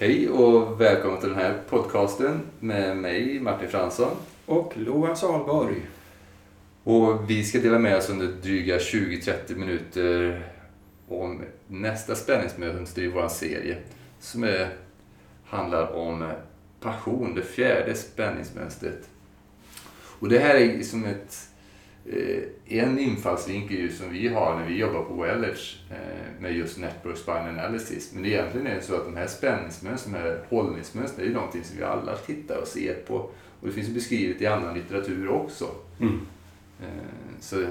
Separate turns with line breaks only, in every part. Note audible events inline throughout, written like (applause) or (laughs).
Hej och välkommen till den här podcasten med mig Martin Fransson.
Och Loa Salborg.
Och vi ska dela med oss under dryga 20-30 minuter om nästa spänningsmöte i vår serie som är, handlar om passion, det fjärde spänningsmönstret. Och det här är som ett, en infallsvinkel som vi har när vi jobbar på Wellers eh, med just Network Spine Analysis. Men egentligen är det så att de här spänningsmönstren, de här hållningsmönstren, är ju någonting som vi alla tittar och ser på. Och det finns beskrivet i annan litteratur också. Mm. Eh, så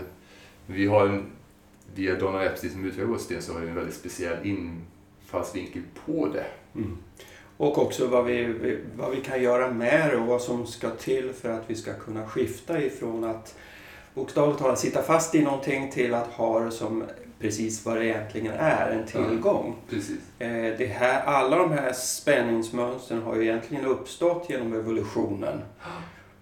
vi har en, via Donald Epstein som utvecklar vårt system så har vi en väldigt speciell infallsvinkel på det. Mm.
Och också vad vi, vad vi kan göra med det och vad som ska till för att vi ska kunna skifta ifrån att bokstavligt talat sitta fast i någonting till att ha det som precis vad det egentligen är, en tillgång.
Ja, precis.
Eh, det här, alla de här spänningsmönstren har ju egentligen uppstått genom evolutionen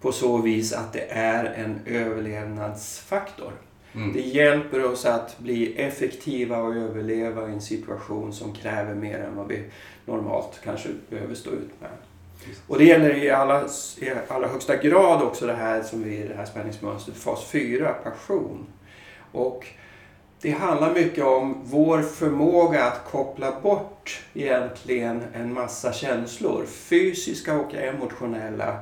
på så vis att det är en överlevnadsfaktor. Mm. Det hjälper oss att bli effektiva och överleva i en situation som kräver mer än vad vi normalt kanske behöver stå ut med. Och det gäller i allra, i allra högsta grad också det här som vi det här spänningsmönstret, fas 4, passion. Och det handlar mycket om vår förmåga att koppla bort egentligen en massa känslor, fysiska och emotionella.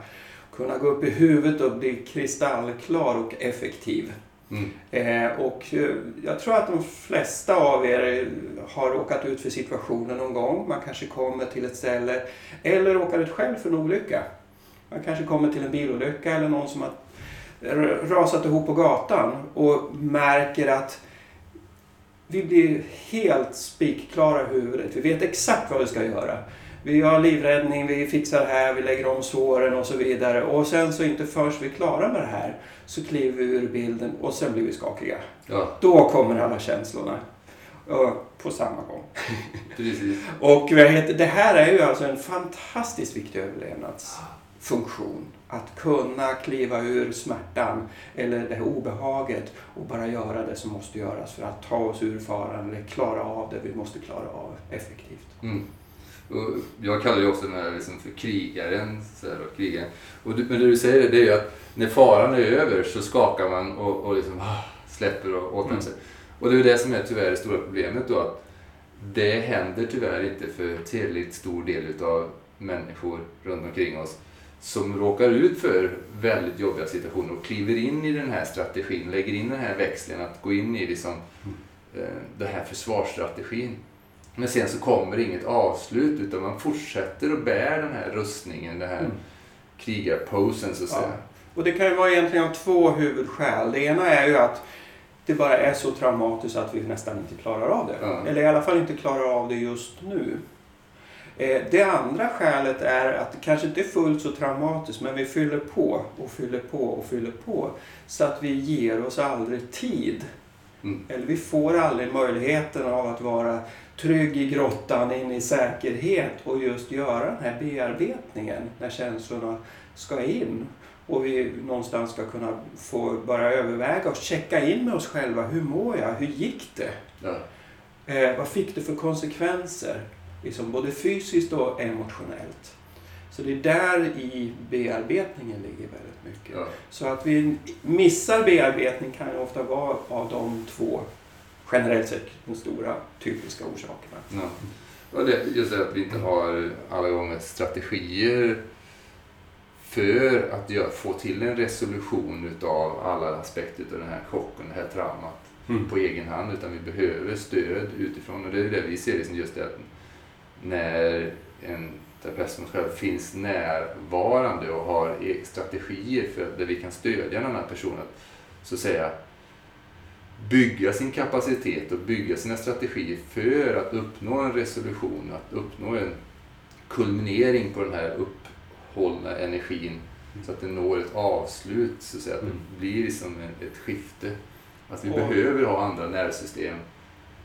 Kunna gå upp i huvudet och bli kristallklar och effektiv. Mm. Eh, och eh, jag tror att de flesta av er eh, har råkat ut för situationen någon gång. Man kanske kommer till ett ställe eller råkar ut själv för en olycka. Man kanske kommer till en bilolycka eller någon som har rasat ihop på gatan och märker att vi blir helt spikklara i huvudet. Vi vet exakt vad vi ska göra. Vi har livräddning, vi fixar det här, vi lägger om såren och så vidare. Och sen så inte först vi är klara med det här så kliver vi ur bilden och sen blir vi skakiga. Ja. Då kommer alla känslorna på samma gång. (laughs)
Precis.
Och det här är ju alltså en fantastiskt viktig överlevnadsfunktion. Att kunna kliva ur smärtan eller det här obehaget och bara göra det som måste göras för att ta oss ur faran eller klara av det vi måste klara av effektivt. Mm.
Och jag kallar ju också den här liksom för krigaren. Så här, och krigaren. Och du, men det du säger det är ju att när faran är över så skakar man och, och liksom, ah, släpper och återhämtar sig. Mm. Och det är det som är tyvärr det stora problemet då. Att det händer tyvärr inte för tillräckligt stor del utav människor runt omkring oss som råkar ut för väldigt jobbiga situationer och kliver in i den här strategin, lägger in den här växeln att gå in i liksom, mm. eh, den här försvarsstrategin. Men sen så kommer inget avslut utan man fortsätter att bära den här rustningen, den här mm. krigarposen så att säga.
Och det kan ju vara egentligen av två huvudskäl. Det ena är ju att det bara är så traumatiskt att vi nästan inte klarar av det. Mm. Eller i alla fall inte klarar av det just nu. Eh, det andra skälet är att det kanske inte är fullt så traumatiskt men vi fyller på och fyller på och fyller på. Så att vi ger oss aldrig tid. Mm. Eller vi får aldrig möjligheten av att vara trygg i grottan, in i säkerhet och just göra den här bearbetningen när känslorna ska in. Och vi någonstans ska kunna få bara överväga och checka in med oss själva. Hur mår jag? Hur gick det? Ja. Eh, vad fick det för konsekvenser? Liksom både fysiskt och emotionellt. Så det är där i bearbetningen ligger väldigt mycket. Ja. Så att vi missar bearbetning kan ju ofta vara av de två generellt sett de stora typiska orsakerna. Ja.
Och det, just det att vi inte har alla gånger strategier för att göra, få till en resolution utav alla aspekter av den här chocken, det här traumat mm. på egen hand. Utan vi behöver stöd utifrån. Och det är det vi ser liksom just det att när en terapeut själv finns närvarande och har e- strategier för där vi kan stödja en annan person att så säga bygga sin kapacitet och bygga sina strategier för att uppnå en resolution, att uppnå en kulminering på den här upphållna energin så att den når ett avslut, så att, säga, att det mm. blir som ett skifte. Att vi och, behöver ha andra nervsystem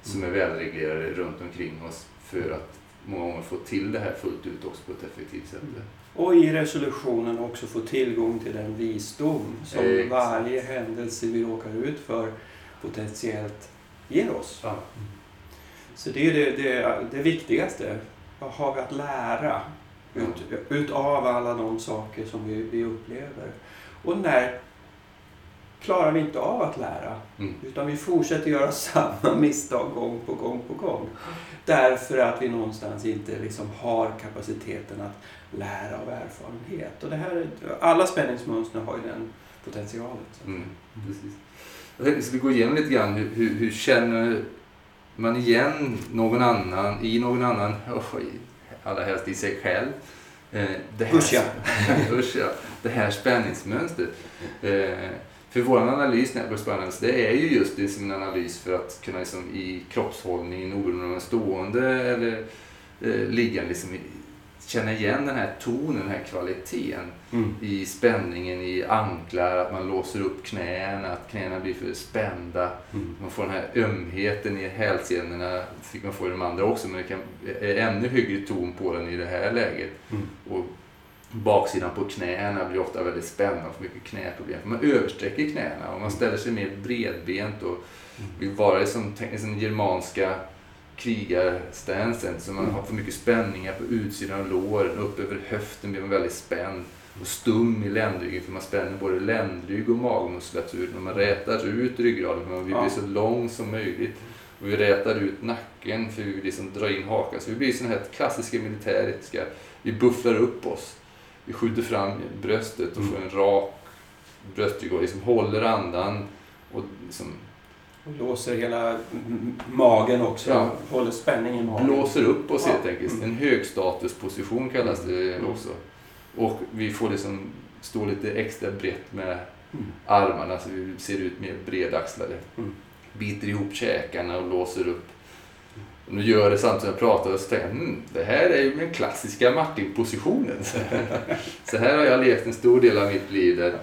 som är välreglerade runt omkring oss för att många gånger få till det här fullt ut också på ett effektivt sätt. Mm.
Och i resolutionen också få tillgång till den visdom som Exakt. varje händelse vi råkar ut för potentiellt ger oss. Ja. Så det är det, det, det viktigaste. vad har vi att lära ut, utav alla de saker som vi, vi upplever? Och när klarar vi inte av att lära. Mm. Utan vi fortsätter göra (laughs) samma misstag gång på gång på gång. Därför att vi någonstans inte liksom har kapaciteten att lära av erfarenhet. Och det här, alla spänningsmönster har ju den potentialen. Mm,
precis. Jag ska gå igenom lite grann hur, hur, hur, känner man igen någon annan i någon annan, oh, allra helst i sig själv.
Eh, det här, usch, ja. (laughs)
Det här spänningsmönstret. Eh, för vår analys, Network Balance, det är ju just det som en analys för att kunna liksom, i kroppshållningen, oberoende om en stående eller eh, liggande, liksom, känna igen den här tonen, den här kvaliteten mm. i spänningen i anklar, att man låser upp knäna, att knäna blir för spända. Mm. Man får den här ömheten i hälsenorna, fick man få i de andra också, men det kan, är ännu högre ton på den i det här läget. Mm. Och baksidan på knäna blir ofta väldigt spänd, man får mycket knäproblem. Man översträcker knäna och man ställer sig mer bredbent och vill vara som den germanska krigarstansen. Så man har för mycket spänningar på utsidan av låren, upp över höften blir man väldigt spänd och stum i ländryggen för man spänner både ländrygg och magmuskulatur. När man rätar ut ryggraden för man vill bli så lång som möjligt. Och vi rätar ut nacken för vi vill liksom dra in hakan. Så vi blir sådana här klassiska militäriska. Vi bufflar upp oss vi skjuter fram bröstet och får en rak bröstrygg och liksom håller andan. Och liksom,
låser hela magen också, ja. håller spänning i magen.
Blåser upp oss ja. helt enkelt. En högstatusposition kallas det mm. också. Och vi får liksom stå lite extra brett med mm. armarna så vi ser ut mer bredaxlade. Mm. Biter ihop käkarna och låser upp och nu gör det samtidigt som jag pratar och så tänker jag, hmm, det här är ju den klassiska Martin-positionen. (laughs) så här har jag levt en stor del av mitt liv där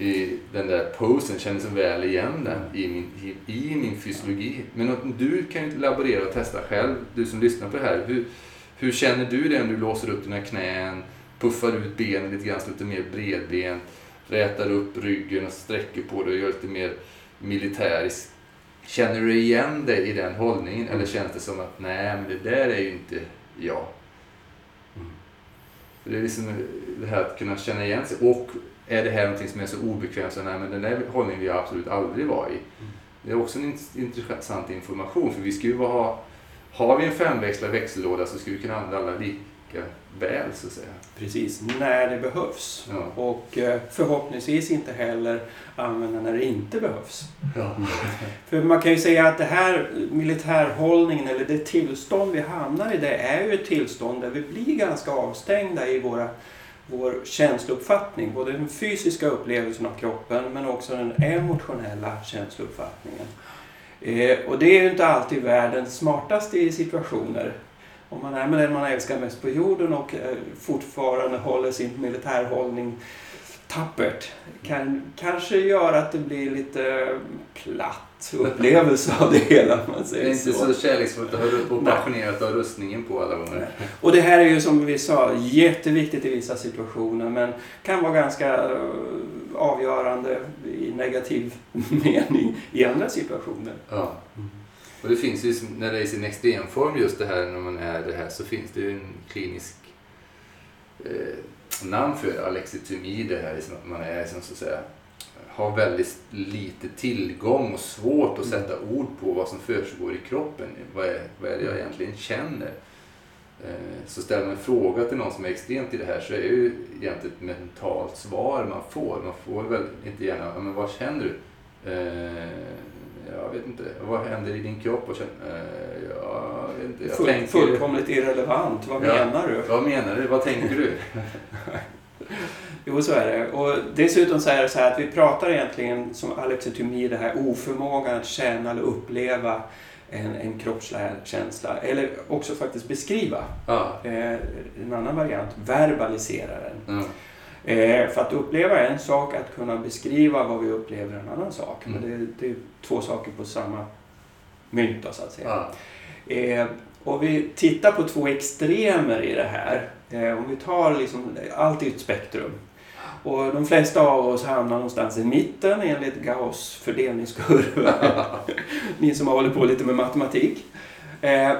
i den där posen, känner så väl igen den i min, i, i min fysiologi. Men du kan ju laborera och testa själv, du som lyssnar på det här. Hur, hur känner du det när du låser upp dina knän, puffar ut benen lite grann så lite mer bredbent, rätar upp ryggen och sträcker på dig och gör lite mer militäriskt Känner du igen dig i den hållningen eller känns det som att nej, men det där är ju inte jag? Det är liksom det här att kunna känna igen sig. Och är det här någonting som är så obekvämt så nej, men den där hållningen vill jag absolut aldrig vara i. Det är också en intressant information för vi ska ju ha, har vi en femväxlad växellåda så ska vi kunna använda alla lika väl så att säga.
Precis, när det behövs. Ja. Och eh, förhoppningsvis inte heller använda när det inte behövs. Ja. (laughs) För man kan ju säga att det här militärhållningen eller det tillstånd vi hamnar i det är ju ett tillstånd där vi blir ganska avstängda i våra vår känslouppfattning, både den fysiska upplevelsen av kroppen men också den emotionella känslouppfattningen. Eh, och det är ju inte alltid världens smartaste situationer om man är med den man älskar mest på jorden och eh, fortfarande håller sin militärhållning tappert kan kanske göra att det blir lite platt upplevelse av det hela. Man säger
det är inte så, så kärleksfullt och passionerat ha rustningen på alla gånger.
Och det här är ju som vi sa jätteviktigt i vissa situationer men kan vara ganska eh, avgörande i negativ (laughs) mening i andra situationer.
Ja. Och det finns ju, när det är i sin extremform just det här när man är det här så finns det ju en klinisk eh, namn för alexithymie det här liksom att man är som så att säga har väldigt lite tillgång och svårt att sätta ord på vad som försiggår i kroppen. Vad är, vad är det jag egentligen känner? Eh, så ställer man en fråga till någon som är extremt i det här så är det ju egentligen ett mentalt svar man får. Man får väl inte gärna, men vad känner du? Eh, jag vet inte, vad händer i din kropp? Och känner, eh, jag vet inte, jag
Full, tänker, fullkomligt irrelevant. Vad ja, menar du?
Vad menar du? Vad tänker du? (laughs)
jo, så är det. Och dessutom så är det så här att vi pratar egentligen som alexitomi, det här oförmågan att känna eller uppleva en, en kroppskänsla. Eller också faktiskt beskriva. Ja. Eh, en annan variant, verbalisera den. Ja. Eh, för att uppleva en sak, att kunna beskriva vad vi upplever en annan sak. Mm. Men det, det, är två saker på samma mynt så att säga. Ah. Eh, och vi tittar på två extremer i det här. Eh, om vi tar liksom, allt i ett spektrum. Och de flesta av oss hamnar någonstans i mitten enligt Gauss fördelningskurva. (laughs) Ni som har hållit på lite med matematik. Eh,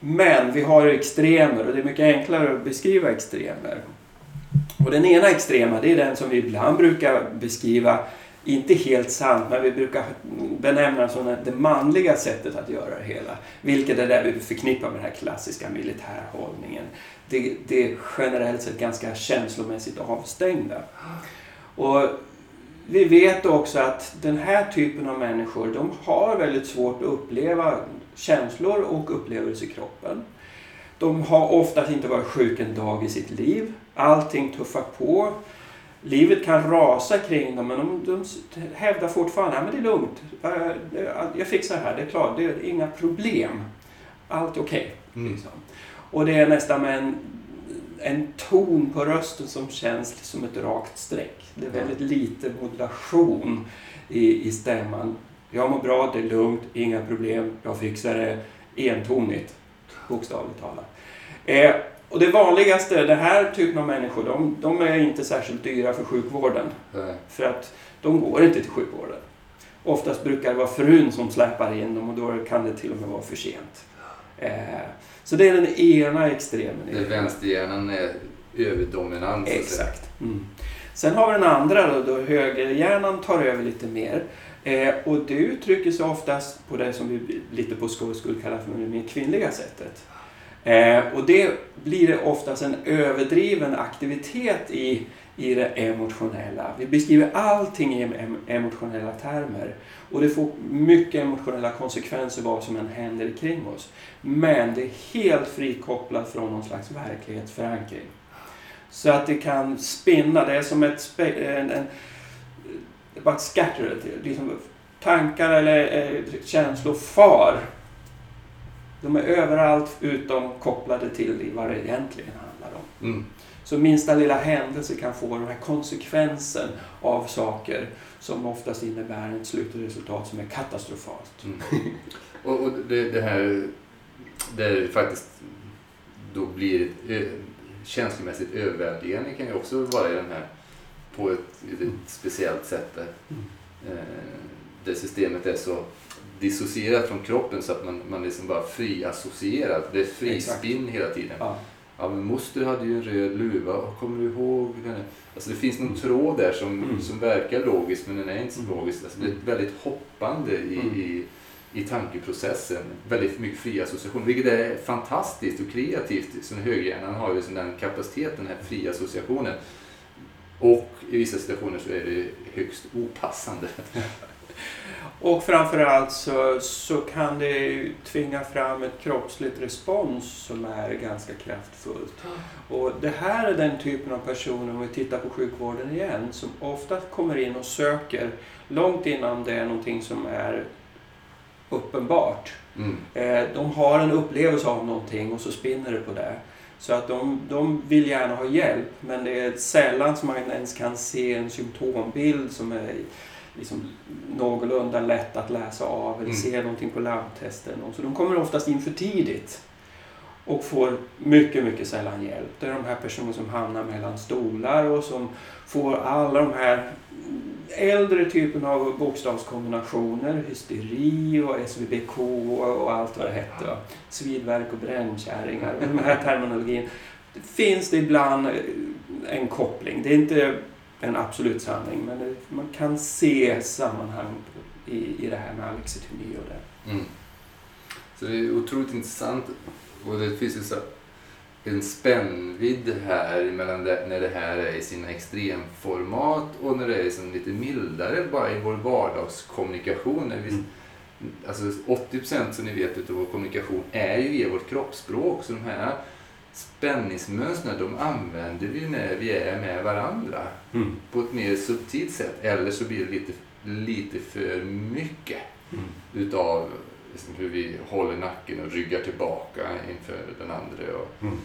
Men vi har extremer och det är mycket enklare att beskriva extremer. Och den ena extrema det är den som vi ibland brukar beskriva, inte helt sant, men vi brukar benämna som det manliga sättet att göra det hela. Vilket är det vi förknippar med den här klassiska militärhållningen. Det, det är generellt sett ganska känslomässigt avstängda. Och vi vet också att den här typen av människor, de har väldigt svårt att uppleva känslor och upplevelser i kroppen. De har oftast inte varit sjuka en dag i sitt liv. Allting tuffar på. Livet kan rasa kring dem men de, de hävdar fortfarande att det är lugnt. Jag fixar det här, det är klart, det är inga problem. Allt är okej. Okay, mm. liksom. Och det är nästan med en, en ton på rösten som känns som ett rakt streck. Det är väldigt lite modulation i, i stämman. Jag mår bra, det är lugnt, inga problem, jag fixar det. Entonigt, bokstavligt talat. Eh, och det vanligaste, den här typen av människor, de, de är inte särskilt dyra för sjukvården. Nej. För att de går inte till sjukvården. Oftast brukar det vara frun som släpar in dem och då kan det till och med vara för sent. Eh, så det är den ena extremen.
Där vänsterhjärnan är överdominant.
Exakt. Mm. Sen har vi den andra då, då högerhjärnan tar över lite mer. Eh, och det uttrycker sig oftast på det som vi lite på skoj skulle kalla för det mer kvinnliga sättet. Eh, och det blir oftast en överdriven aktivitet i, i det emotionella. Vi beskriver allting i emotionella termer. Och det får mycket emotionella konsekvenser vad som än händer kring oss. Men det är helt frikopplat från någon slags verklighetsförankring. Så att det kan spinna, det är som ett, en, en, bara ett scatter, liksom tankar eller eh, känslor far de är överallt utom kopplade till vad det egentligen handlar om. Mm. Så minsta lilla händelse kan få den här konsekvensen av saker som oftast innebär ett slutresultat som är katastrofalt. Mm. (laughs)
och, och det, det, här där faktiskt då blir ett känslomässigt överväldigande kan ju också vara i den här på ett, ett speciellt sätt där, mm. eh, där systemet är så dissocierat från kroppen så att man, man liksom bara friassocierad. Det är frispinn hela tiden. Ja. ja. men moster hade ju en röd luva, kommer du ihåg? Alltså det finns någon mm. tråd där som, mm. som verkar logisk men den är inte så mm. logisk. Alltså det är väldigt hoppande i, mm. i, i tankeprocessen. Väldigt mycket fri association, vilket är fantastiskt och kreativt. Så högerhjärnan har ju den kapaciteten, den här fria associationen. Och i vissa situationer så är det högst opassande. (laughs)
Och framförallt så, så kan det tvinga fram ett kroppsligt respons som är ganska kraftfullt. Och det här är den typen av personer, om vi tittar på sjukvården igen, som ofta kommer in och söker långt innan det är någonting som är uppenbart. Mm. Eh, de har en upplevelse av någonting och så spinner det på det. Så att de, de vill gärna ha hjälp men det är sällan som man ens kan se en symptombild som är liksom någorlunda lätt att läsa av eller mm. se någonting på labbtesten. Så de kommer oftast in för tidigt och får mycket, mycket sällan hjälp. Det är de här personerna som hamnar mellan stolar och som får alla de här äldre typen av bokstavskombinationer, hysteri och SVBK och allt vad det hette. Svidverk och brännkärringar. Med de här terminologin det finns det ibland en koppling. Det är inte en absolut sanning. Men det, man kan se sammanhang i, i det här med alexithymia och det. Mm.
Så det är otroligt intressant. Och det finns ju så en spännvidd här mellan det, när det här är i sina extremformat och när det är liksom lite mildare bara i vår vardagskommunikation. Mm. Alltså 80% som ni vet utav vår kommunikation är ju i vårt kroppsspråk. Så de här spänningsmönstren de använder vi när vi är med varandra mm. på ett mer subtilt sätt. Eller så blir det lite, lite för mycket mm. utav liksom hur vi håller nacken och ryggar tillbaka inför den andra. Och, mm.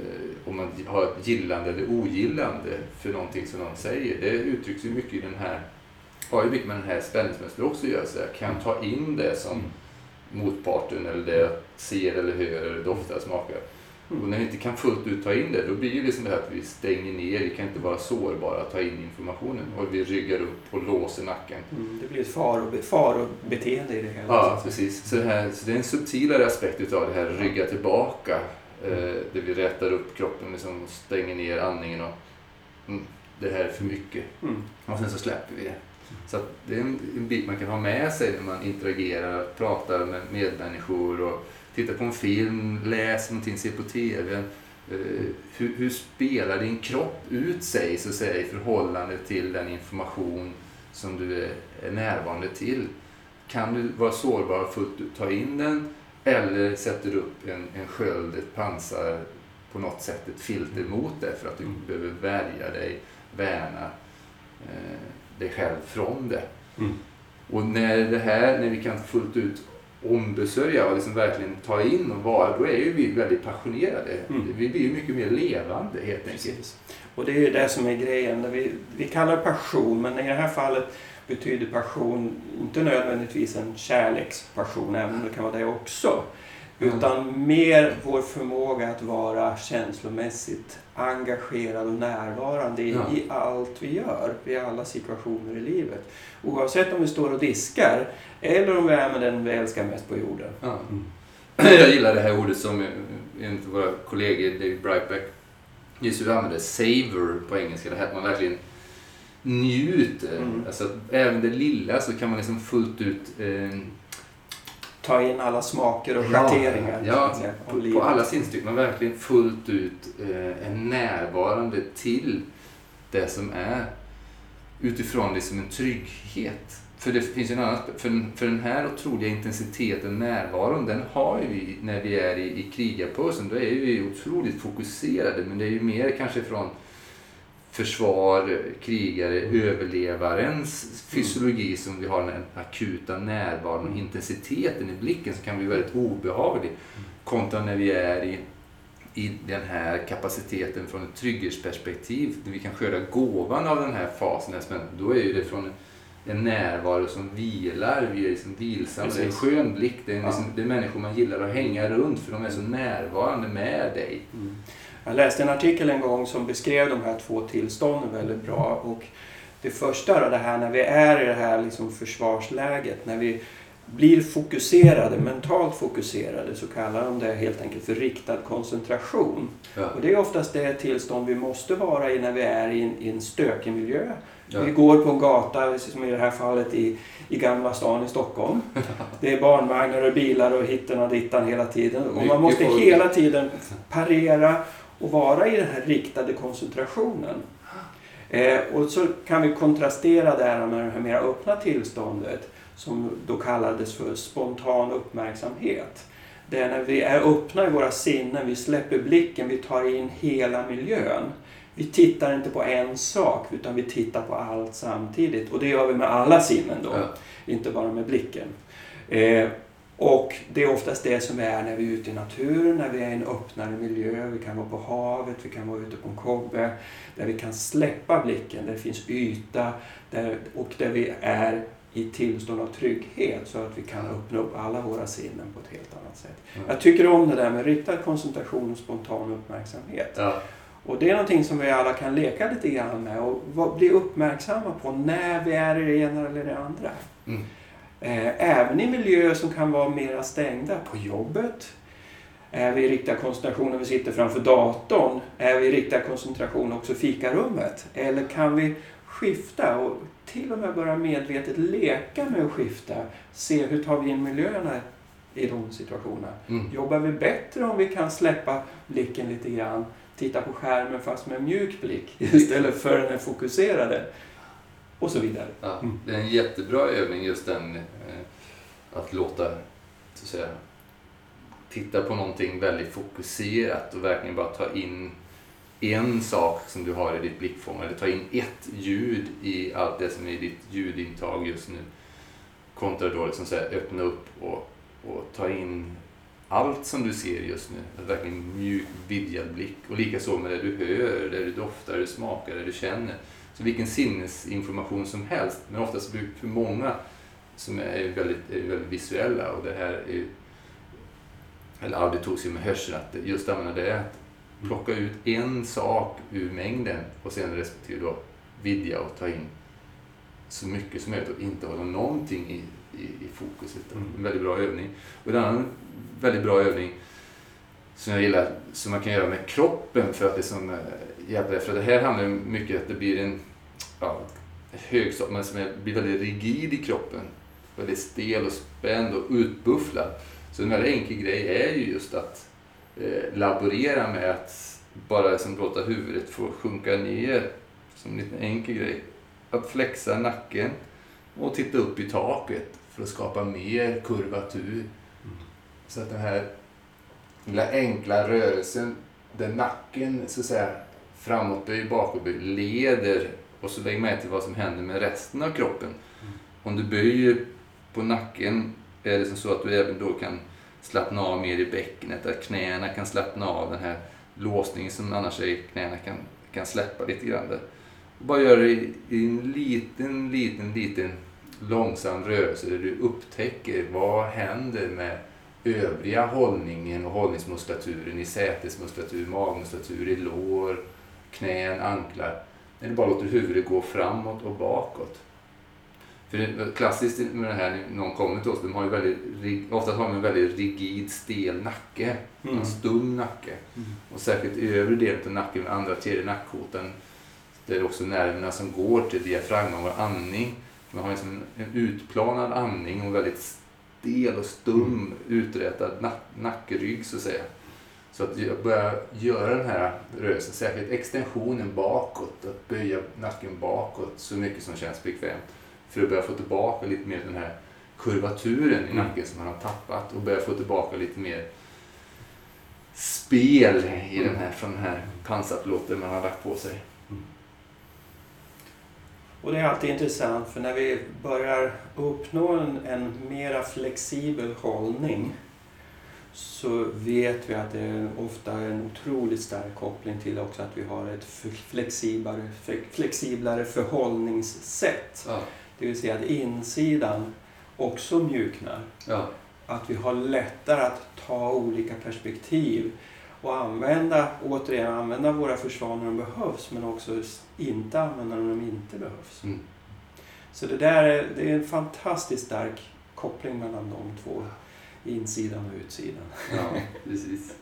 eh, om man har ett gillande eller ogillande för någonting som någon säger. Det uttrycks ju mycket i den här, har ju mycket med den här spänningsmönstret också att göra. Så jag kan ta in det som mm. motparten eller det jag ser eller hör eller doftar, smakar Mm. Och när vi inte kan fullt ut ta in det, då blir det liksom det här att vi stänger ner, vi kan inte vara sårbara att ta in informationen. Och vi ryggar upp och låser nacken.
Mm, det blir ett farobeteende i det hela.
Ja, precis. Så det, här, så det är en subtilare aspekt utav det här rygga tillbaka. Eh, där vi rätar upp kroppen, liksom stänger ner andningen och mm, det här är för mycket.
Mm.
Och sen så släpper vi det. Så det är en, en bit man kan ha med sig när man interagerar, pratar med medmänniskor och tittar på en film, läser någonting, ser på TV. Eh, hur, hur, spelar din kropp ut sig så att säga, i förhållande till den information som du är, är närvarande till? Kan du vara sårbar och fullt ut ta in den eller sätter du upp en, en sköld, ett pansar, på något sätt ett filter mot det för att du behöver värja dig, värna eh, dig själv från det.
Mm.
Och när det här, när vi kan fullt ut ombesörja och liksom verkligen ta in och vara, då är ju vi väldigt passionerade.
Mm.
Vi blir ju mycket mer levande helt enkelt.
Precis. Och det är ju det som är grejen. Vi, vi kallar det passion, men i det här fallet betyder passion inte nödvändigtvis en kärlekspassion, även om det kan vara det också. Utan mm. mer vår förmåga att vara känslomässigt engagerad och närvarande i, ja. i allt vi gör, i alla situationer i livet. Oavsett om vi står och diskar eller om vi är med den vi älskar mest på jorden.
Ja. Mm. (clears throat) Jag gillar det här ordet som en av våra kollegor, David Brightback, just hur vi använder savor på engelska. Det här att man verkligen njuter. Mm. Alltså, även det lilla så kan man liksom fullt ut eh,
ta in alla smaker och schatteringar.
Ja, ja på, på alla sinstycken. Man verkligen fullt ut eh, är närvarande till det som är utifrån det som en trygghet. För det finns en annan för, för den här otroliga intensiteten, närvaron, den har ju vi när vi är i, i krigarpulsen. Då är vi otroligt fokuserade, men det är ju mer kanske från försvar, krigare, överlevarens fysiologi som vi har den akuta närvaron och intensiteten i blicken som kan bli väldigt obehaglig. Kontra när vi är i, i den här kapaciteten från ett trygghetsperspektiv, där vi kan skörda gåvan av den här fasen. Då är det från en närvaro som vilar, vi är liksom vilsamma. Det är en skön blick, det är, liksom, det är människor man gillar att hänga runt för de är så närvarande med dig.
Mm. Jag läste en artikel en gång som beskrev de här två tillstånden väldigt bra. Och det första då, det här när vi är i det här liksom försvarsläget, när vi blir fokuserade, mentalt fokuserade, så kallar de det helt enkelt för riktad koncentration. Ja. Och det är oftast det tillstånd vi måste vara i när vi är i en, i en stökig miljö. Ja. Vi går på en gata, som i det här fallet i, i Gamla stan i Stockholm. (laughs) Det är barnvagnar och bilar och hitten och dittan hela tiden. Och man måste hela tiden parera och vara i den här riktade koncentrationen. Eh, och så kan vi kontrastera det här med det här mera öppna tillståndet som då kallades för spontan uppmärksamhet. Det är när vi är öppna i våra sinnen, vi släpper blicken, vi tar in hela miljön. Vi tittar inte på en sak utan vi tittar på allt samtidigt och det gör vi med alla sinnen då, ja. inte bara med blicken. Eh, och det är oftast det som är när vi är ute i naturen, när vi är i en öppnare miljö. Vi kan vara på havet, vi kan vara ute på en kobbe. Där vi kan släppa blicken, där det finns yta där, och där vi är i tillstånd av trygghet så att vi kan öppna upp alla våra sinnen på ett helt annat sätt. Mm. Jag tycker om det där med riktad koncentration och spontan uppmärksamhet.
Ja.
Och det är någonting som vi alla kan leka lite grann med och bli uppmärksamma på när vi är i det ena eller det andra.
Mm.
Eh, även i miljöer som kan vara mera stängda. På jobbet är vi i riktad koncentration när vi sitter framför datorn. Är vi i riktad koncentration också i fikarummet? Eller kan vi skifta och till och med börja medvetet leka med att skifta? Se hur tar vi in miljöerna i de situationerna?
Mm.
Jobbar vi bättre om vi kan släppa blicken lite grann? Titta på skärmen fast med mjuk blick istället för den fokuserade och så vidare.
Ja, det är en jättebra övning just den eh, att låta, så att säga, titta på någonting väldigt fokuserat och verkligen bara ta in en sak som du har i ditt blickfång eller ta in ett ljud i allt det som är i ditt ljudintag just nu. Kontra då liksom så här, öppna upp och, och ta in allt som du ser just nu. Att verkligen mjuk, vidgad blick. Och likaså med det du hör, det du doftar, det du smakar, det du känner. Så vilken sinnesinformation som helst. Men oftast för många som är väldigt, är väldigt visuella och det här är eller aldrig tog sig med hörseln, att just använda det. Att plocka ut en sak ur mängden och sen respektive då vidga och ta in så mycket som möjligt och inte hålla någonting i, i, i fokuset. Mm. En väldigt bra övning. Och en annan väldigt bra övning som jag gillar, som man kan göra med kroppen för att liksom, hjälpa För det här handlar mycket om att det blir en ja, högstad, men som blir väldigt rigid i kroppen. Väldigt stel och spänd och utbufflad. Så en väldigt enkel grej är ju just att eh, laborera med att bara liksom låta huvudet få sjunka ner som en liten enkel grej. Att flexa nacken och titta upp i taket för att skapa mer kurvatur. Mm. Så att den här lilla enkla rörelsen där nacken så att säga framåtböjd, bakåtböjd leder och så lägg med till vad som händer med resten av kroppen. Mm. Om du böjer på nacken är det som så att du även då kan slappna av mer i bäckenet, att knäna kan slappna av den här låsningen som annars är i knäna kan, kan släppa lite grann. Där. Bara gör det i, i en liten, liten, liten långsam rörelse där du upptäcker vad händer med övriga hållningen och hållningsmuskulaturen i sätesmuskulatur, magmuskulatur, i lår, knän, anklar. När du bara låter huvudet gå framåt och bakåt. För det, klassiskt med det här, när någon kommer till oss, de har ju väldigt, ofta har de en väldigt rigid, stel nacke. Mm. En stum nacke. Mm. Och särskilt i övre delen av nacken, andra, tredje nackkotan, det är också nerverna som går till diafragman, vår andning. Man har liksom en utplanad andning och väldigt stel och stum, mm. uträtad nack, nackrygg så att säga. Så att jag börjar göra den här rörelsen, särskilt extensionen bakåt, att böja nacken bakåt så mycket som känns bekvämt. För att börja få tillbaka lite mer den här kurvaturen i mm. nacken som man har tappat och börja få tillbaka lite mer spel i den här, från den här pansarplåten man har lagt på sig. Mm.
Och det är alltid intressant för när vi börjar uppnå en, en mera flexibel hållning så vet vi att det är ofta en otroligt stark koppling till också att vi har ett flexiblare, flexiblare förhållningssätt. Ja. Det vill säga att insidan också mjuknar. Ja. Att vi har lättare att ta olika perspektiv och använda, återigen använda våra försvar när de behövs men också inte använda när de inte behövs. Mm. Så det där är, det är en fantastiskt stark koppling mellan de två, insidan och utsidan.
Ja, (laughs) precis.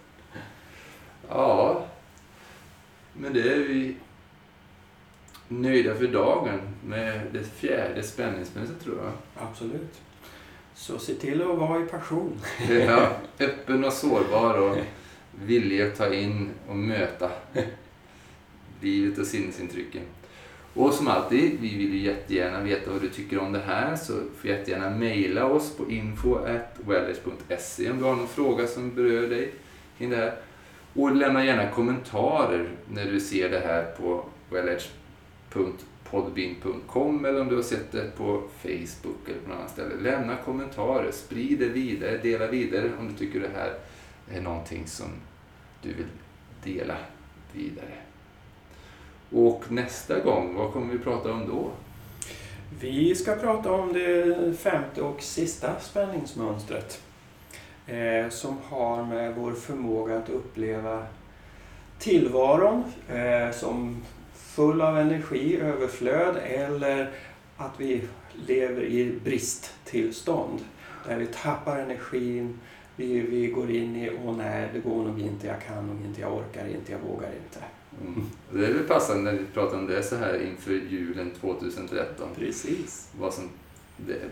Ja, men det är vi nöjda för dagen med det fjärde spänningsmönstret tror jag.
Absolut. Så se till att vara i passion. (laughs)
ja, öppen och sårbar och villig att ta in och möta (laughs) livet och sinnesintrycken. Och som alltid, vi vill ju jättegärna veta vad du tycker om det här så får jättegärna mejla oss på info.wellers.se om du har någon fråga som berör dig kring det här. Och lämna gärna kommentarer när du ser det här på wellage.podbean.com eller om du har sett det på Facebook eller på något annat ställe. Lämna kommentarer, sprid det vidare, dela vidare om du tycker det här är någonting som du vill dela vidare. Och nästa gång, vad kommer vi prata om då?
Vi ska prata om det femte och sista spänningsmönstret. Eh, som har med vår förmåga att uppleva tillvaron eh, som full av energi, överflöd eller att vi lever i bristtillstånd. Där vi tappar energin, vi, vi går in i, åh nej, det går nog inte, jag kan nog inte, jag orkar inte, jag vågar inte.
Mm. Det är väl passande när vi pratar om det så här inför julen 2013.
Precis.
Vad som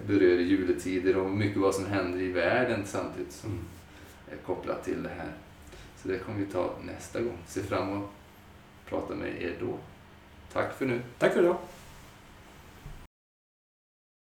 berör juletider och mycket vad som händer i världen samtidigt som mm. är kopplat till det här. Så det kommer vi ta nästa gång. Se fram emot att prata med er då. Tack för nu.
Tack för idag.